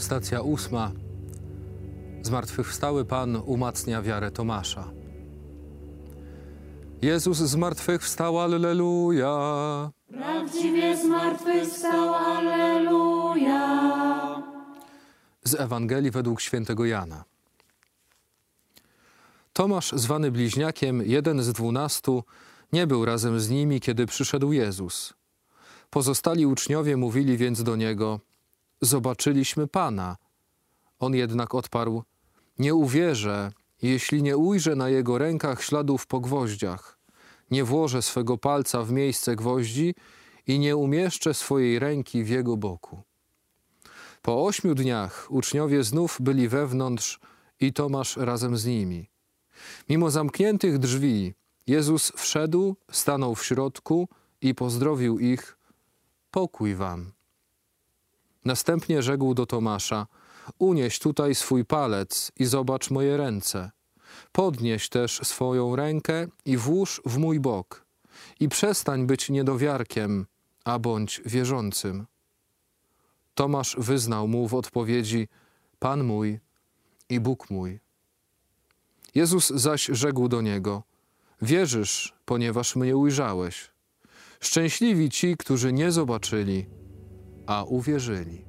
Stacja ósma. Zmartwychwstały Pan umacnia wiarę Tomasza. Jezus zmartwychwstał, alleluja. Prawdziwie zmartwychwstał, Alleluja. Z Ewangelii według świętego Jana. Tomasz, zwany bliźniakiem, jeden z dwunastu, nie był razem z nimi, kiedy przyszedł Jezus. Pozostali uczniowie mówili więc do niego: Zobaczyliśmy Pana. On jednak odparł: Nie uwierzę, jeśli nie ujrzę na jego rękach śladów po gwoździach, nie włożę swego palca w miejsce gwoździ i nie umieszczę swojej ręki w jego boku. Po ośmiu dniach uczniowie znów byli wewnątrz i Tomasz razem z nimi. Mimo zamkniętych drzwi, Jezus wszedł, stanął w środku i pozdrowił ich: Pokój wam. Następnie rzekł do Tomasza: Unieś tutaj swój palec i zobacz moje ręce. Podnieś też swoją rękę i włóż w mój bok. I przestań być niedowiarkiem, a bądź wierzącym. Tomasz wyznał mu w odpowiedzi: Pan mój i Bóg mój. Jezus zaś rzekł do niego: Wierzysz, ponieważ mnie ujrzałeś. Szczęśliwi ci, którzy nie zobaczyli, a uwierzyli.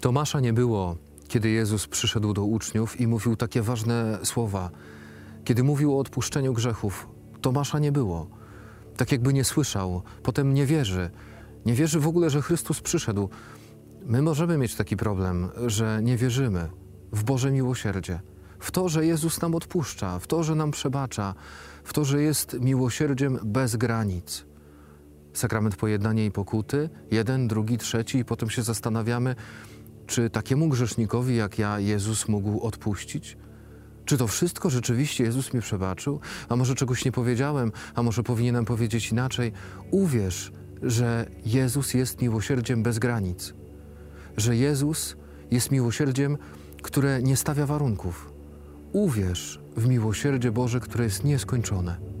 Tomasza nie było, kiedy Jezus przyszedł do uczniów i mówił takie ważne słowa. Kiedy mówił o odpuszczeniu grzechów, Tomasza nie było. Tak jakby nie słyszał, potem nie wierzy. Nie wierzy w ogóle, że Chrystus przyszedł. My możemy mieć taki problem, że nie wierzymy w Boże miłosierdzie, w to, że Jezus nam odpuszcza, w to, że nam przebacza, w to, że jest miłosierdziem bez granic. Sakrament pojednania i pokuty, jeden, drugi, trzeci, i potem się zastanawiamy, czy takiemu grzesznikowi jak ja Jezus mógł odpuścić? Czy to wszystko rzeczywiście Jezus mi przebaczył? A może czegoś nie powiedziałem, a może powinienem powiedzieć inaczej? Uwierz, że Jezus jest miłosierdziem bez granic, że Jezus jest miłosierdziem, które nie stawia warunków. Uwierz w miłosierdzie Boże, które jest nieskończone.